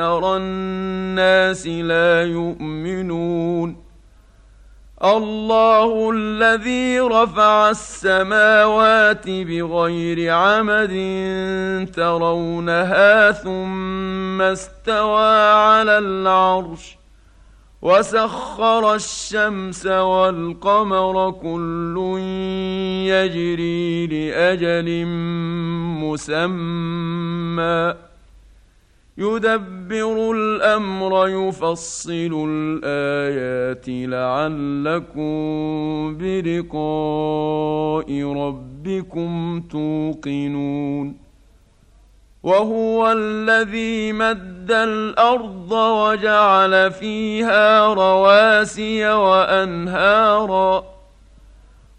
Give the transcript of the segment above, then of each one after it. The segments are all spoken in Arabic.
الناس لا يؤمنون. الله الذي رفع السماوات بغير عمد ترونها ثم استوى على العرش وسخر الشمس والقمر كل يجري لأجل مسمى. يدبر الأمر يفصل الآيات لعلكم بلقاء ربكم توقنون. وهو الذي مد الأرض وجعل فيها رواسي وأنهارا.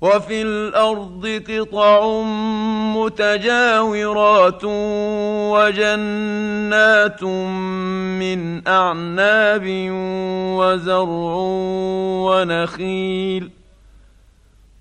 وفي الأرض قطع متجاورات وجنات من أعناب وزرع ونخيل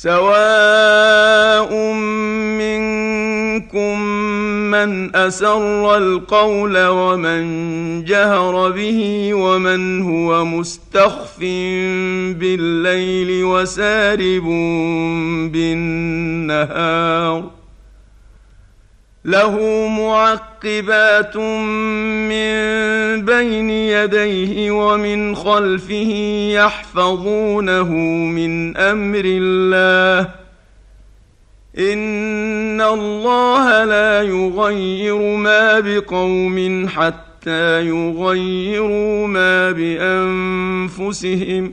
سواء منكم من أسر القول ومن جهر به ومن هو مستخف بالليل وسارب بالنهار له معقبات من بين يديه ومن خلفه يحفظونه من أمر الله ان الله لا يغير ما بقوم حتى يغيروا ما بانفسهم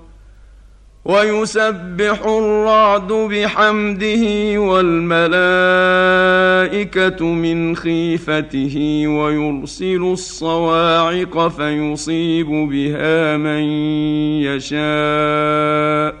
ويسبح الرعد بحمده والملائكة من خيفته ويرسل الصواعق فيصيب بها من يشاء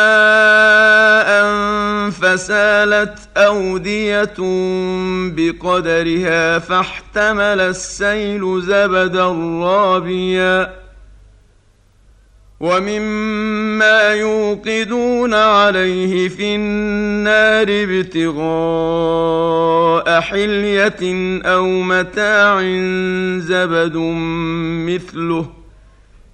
فسالت أودية بقدرها فاحتمل السيل زبدا رابيا ومما يوقدون عليه في النار ابتغاء حلية أو متاع زبد مثله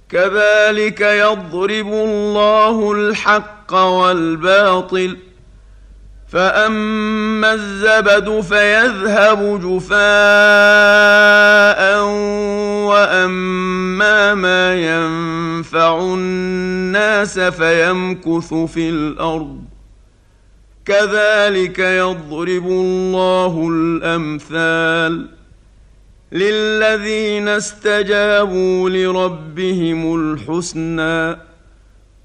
كذلك يضرب الله الحق والباطل فاما الزبد فيذهب جفاء واما ما ينفع الناس فيمكث في الأرض كذلك يضرب الله الامثال للذين استجابوا لربهم الحسنى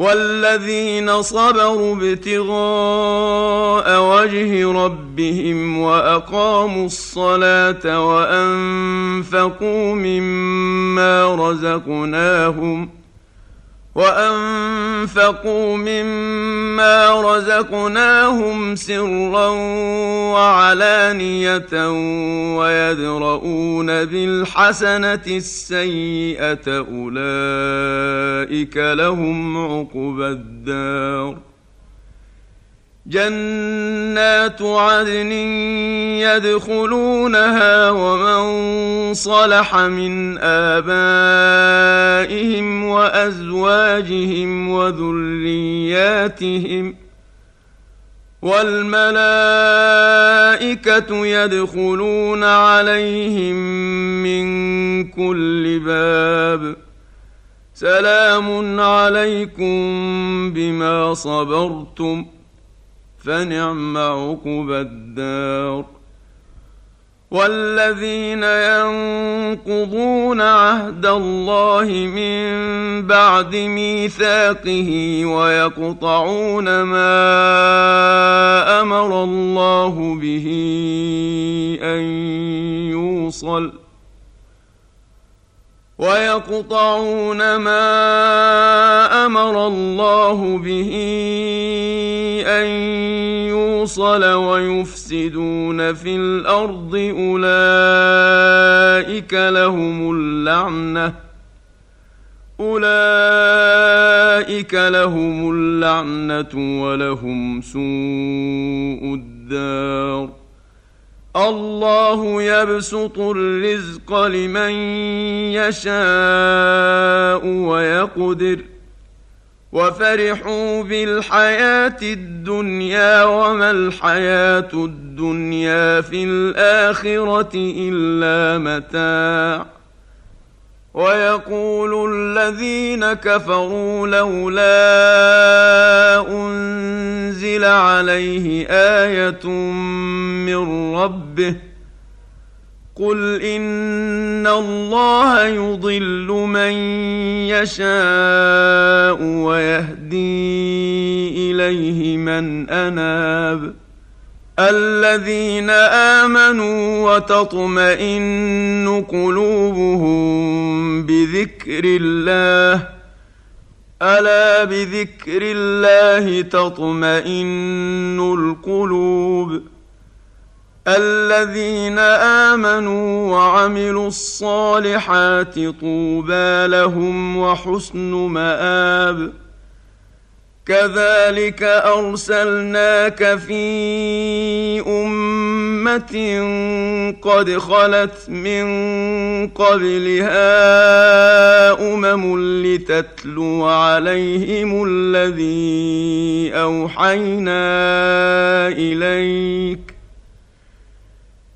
والذين صبروا ابتغاء وجه ربهم وأقاموا الصلاة وأنفقوا مما رزقناهم وانفقوا مما رزقناهم سرا وعلانيه ويدرؤون بالحسنه السيئه اولئك لهم عقبى الدار جنات عدن يدخلونها ومن صلح من آبائهم وأزواجهم وذرياتهم والملائكة يدخلون عليهم من كل باب سلام عليكم بما صبرتم فنعم عقبى الدار. والذين ينقضون عهد الله من بعد ميثاقه ويقطعون ما أمر الله به أن يوصل ويقطعون ما أمر الله به أن يوصل ويفسدون في الأرض أولئك لهم اللعنة أولئك لهم اللعنة ولهم سوء الدار الله يبسط الرزق لمن يشاء ويقدر. وفرحوا بالحياة الدنيا وما الحياة الدنيا في الآخرة إلا متاع. ويقول الذين كفروا لولا أنزل عليه آية من ربه قل إن الله يضل من يشاء ويهدي إليه من أناب الذين آمنوا وتطمئن قلوبهم بذكر الله ألا بذكر الله تطمئن القلوب؟ الذين آمنوا وعملوا الصالحات طوبى لهم وحسن مآب. كذلك أرسلناك في أمة قد خلت من قبلها أمم لتتلو عليهم الذي أوحينا إليك.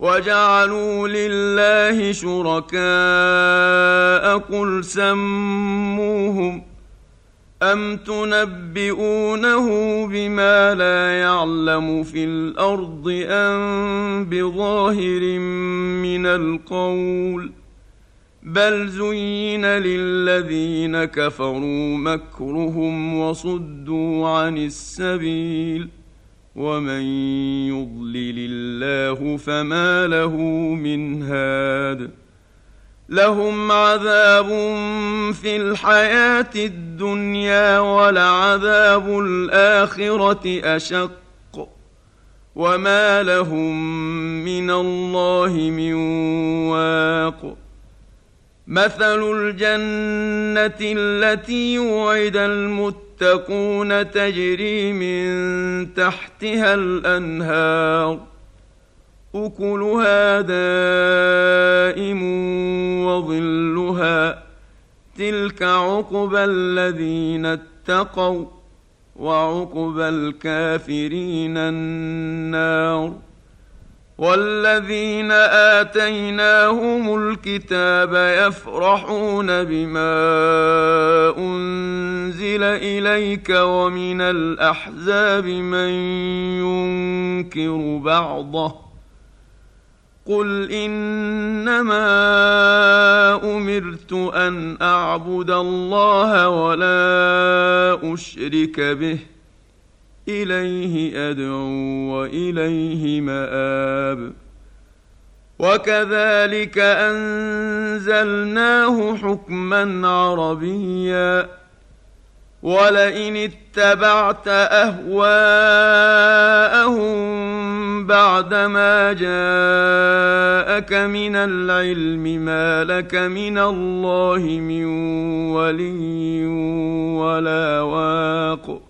وجعلوا لله شركاء قل سموهم أم تنبئونه بما لا يعلم في الأرض أم بظاهر من القول بل زين للذين كفروا مكرهم وصدوا عن السبيل ومن يضلل الله فما له من هاد لهم عذاب في الحياة الدنيا ولعذاب الاخره اشق وما لهم من الله من واق مثل الجنه التي وعد المتقون تجري من تحتها الأنهار. أكلها دائم وظلها. تلك عقبى الذين اتقوا وعقبى الكافرين النار. والذين آتيناهم الكتاب يفرحون بما أنزل إليك ومن الأحزاب من ينكر بعضه قل إنما أمرت أن أعبد الله ولا أشرك به إليه أدعو وإليه مآب. وكذلك أنزلناه حكما عربيا. ولئن اتبعت أهواءهم بعدما جاءك من العلم ما لك من الله من ولي ولا واق.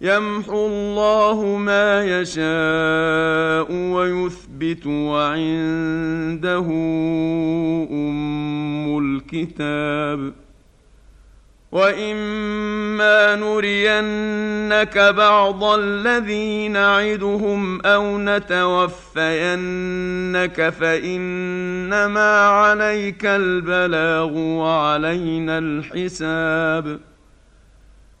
يمحو الله ما يشاء ويثبت وعنده أم الكتاب. واما نرينك بعض الذي نعدهم أو نتوفينك فانما عليك البلاغ وعلينا الحساب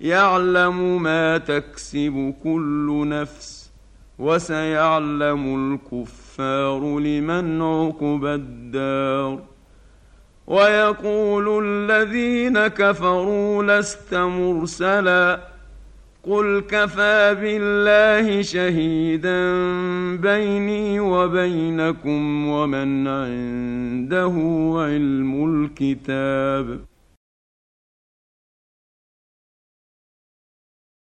يعلم ما تكسب كل نفس وسيعلم الكفار لمن عقبى الدار ويقول الذين كفروا لست مرسلا قل كفى بالله شهيدا بيني وبينكم ومن عنده علم الكتاب